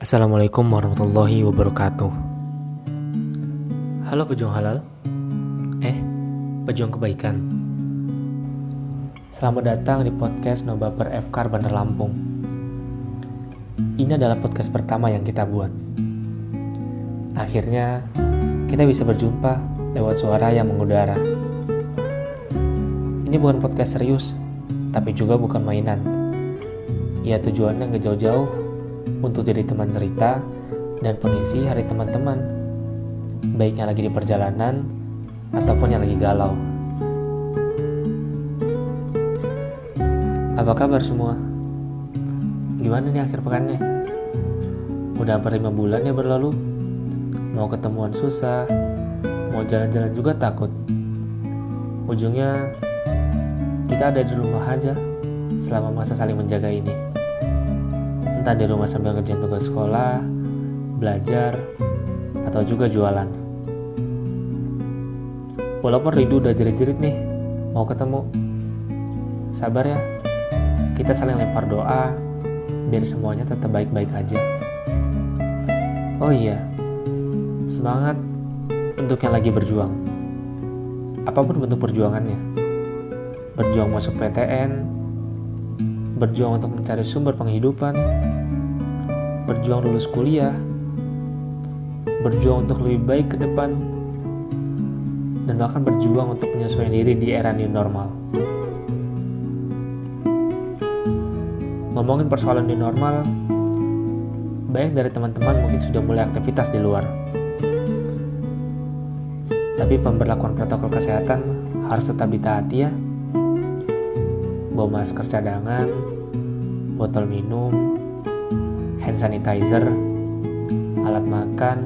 Assalamualaikum warahmatullahi wabarakatuh. Halo pejuang halal. Eh, pejuang kebaikan. Selamat datang di podcast Noba per FK Bandar Lampung. Ini adalah podcast pertama yang kita buat. Akhirnya, kita bisa berjumpa lewat suara yang mengudara. Ini bukan podcast serius, tapi juga bukan mainan. Ya tujuannya nggak jauh-jauh untuk jadi teman cerita dan pengisi hari teman-teman, baik yang lagi di perjalanan ataupun yang lagi galau. Apa kabar semua? Gimana nih akhir pekannya? Udah hampir lima bulan ya berlalu? Mau ketemuan susah, mau jalan-jalan juga takut. Ujungnya kita ada di rumah aja selama masa saling menjaga ini. Entah di rumah sambil ngerjain tugas sekolah, belajar, atau juga jualan. Walaupun rindu udah jerit-jerit nih, mau ketemu. Sabar ya, kita saling lempar doa, biar semuanya tetap baik-baik aja. Oh iya, semangat untuk yang lagi berjuang. Apa pun bentuk perjuangannya berjuang masuk PTN, berjuang untuk mencari sumber penghidupan, berjuang lulus kuliah, berjuang untuk lebih baik ke depan, dan bahkan berjuang untuk menyesuaikan diri di era new normal. Ngomongin persoalan new normal, banyak dari teman-teman mungkin sudah mulai aktivitas di luar. Tapi pemberlakuan protokol kesehatan harus tetap ditaati ya bawa masker cadangan, botol minum, hand sanitizer, alat makan,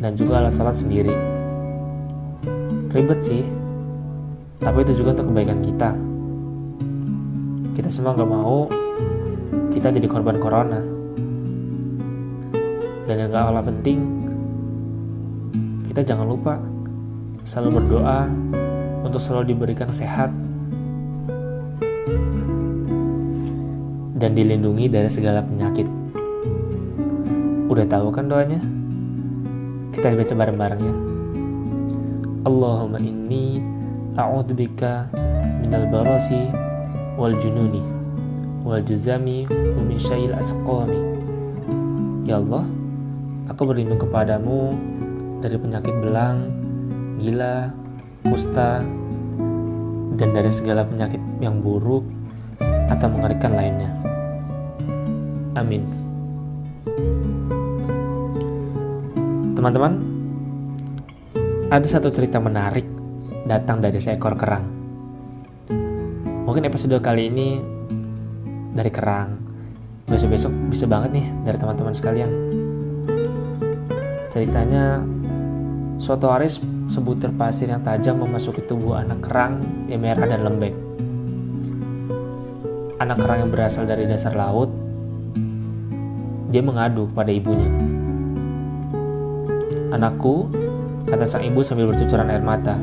dan juga alat sholat sendiri. Ribet sih, tapi itu juga untuk kebaikan kita. Kita semua gak mau kita jadi korban corona. Dan yang gak kalah penting, kita jangan lupa selalu berdoa untuk selalu diberikan sehat dan dilindungi dari segala penyakit. Udah tahu kan doanya? Kita baca bareng-bareng ya. Allahumma inni a'udzubika minal barasi wal jununi wal juzami wa min syai'il asqami. Ya Allah, aku berlindung kepadamu dari penyakit belang, gila, kusta, dan dari segala penyakit yang buruk atau mengerikan lainnya. Amin. Teman-teman, ada satu cerita menarik datang dari seekor kerang. Mungkin episode kali ini dari kerang. Besok-besok bisa banget nih dari teman-teman sekalian. Ceritanya, suatu hari sebutir pasir yang tajam memasuki tubuh anak kerang yang merah dan lembek. Anak kerang yang berasal dari dasar laut dia mengadu pada ibunya. Anakku, kata sang ibu sambil bercucuran air mata.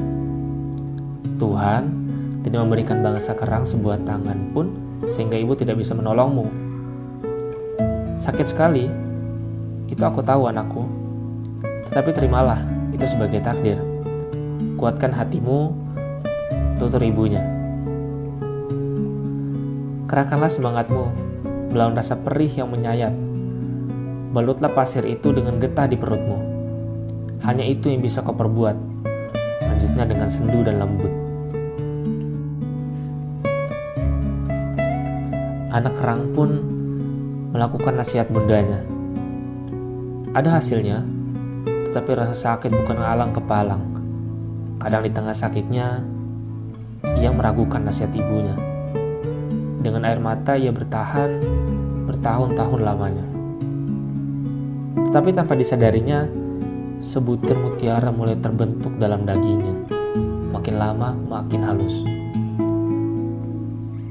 Tuhan tidak memberikan bangsa kerang sebuah tangan pun sehingga ibu tidak bisa menolongmu. Sakit sekali, itu aku tahu anakku. Tetapi terimalah, itu sebagai takdir. Kuatkan hatimu, tutur ibunya. Kerahkanlah semangatmu, melawan rasa perih yang menyayat balutlah pasir itu dengan getah di perutmu. Hanya itu yang bisa kau perbuat. Lanjutnya dengan sendu dan lembut. Anak kerang pun melakukan nasihat bundanya. Ada hasilnya, tetapi rasa sakit bukan alang kepalang. Kadang di tengah sakitnya, ia meragukan nasihat ibunya. Dengan air mata ia bertahan bertahun-tahun lamanya. Tetapi tanpa disadarinya, sebutir mutiara mulai terbentuk dalam dagingnya. Makin lama, makin halus.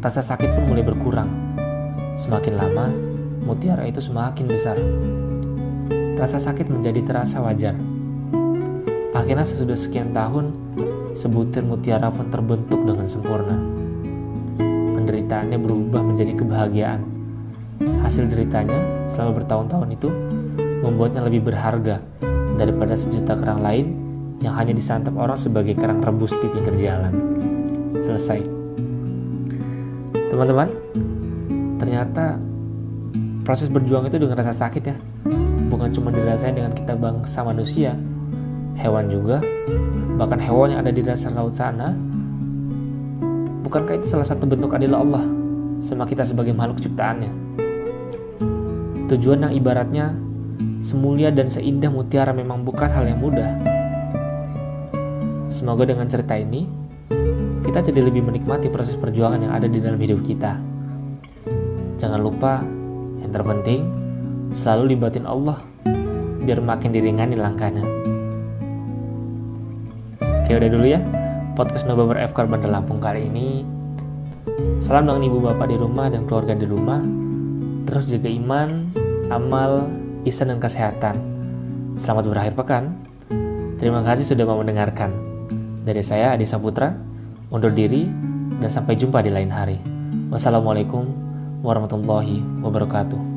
Rasa sakit pun mulai berkurang. Semakin lama, mutiara itu semakin besar. Rasa sakit menjadi terasa wajar. Akhirnya sesudah sekian tahun, sebutir mutiara pun terbentuk dengan sempurna. Penderitaannya berubah menjadi kebahagiaan. Hasil deritanya selama bertahun-tahun itu membuatnya lebih berharga daripada sejuta kerang lain yang hanya disantap orang sebagai kerang rebus di pinggir jalan. Selesai. Teman-teman, ternyata proses berjuang itu dengan rasa sakit ya. Bukan cuma dirasain dengan kita bangsa manusia, hewan juga, bahkan hewan yang ada di dasar laut sana. Bukankah itu salah satu bentuk adil Allah sama kita sebagai makhluk ciptaannya? Tujuan yang ibaratnya semulia dan seindah mutiara memang bukan hal yang mudah. Semoga dengan cerita ini, kita jadi lebih menikmati proses perjuangan yang ada di dalam hidup kita. Jangan lupa, yang terpenting, selalu libatin Allah, biar makin diringani langkahnya. Oke udah dulu ya, podcast Nobaber F Bandar Lampung kali ini. Salam dengan ibu bapak di rumah dan keluarga di rumah. Terus jaga iman, amal, isan dan kesehatan. Selamat berakhir pekan. Terima kasih sudah mau mendengarkan. Dari saya Adi Saputra, undur diri dan sampai jumpa di lain hari. Wassalamualaikum warahmatullahi wabarakatuh.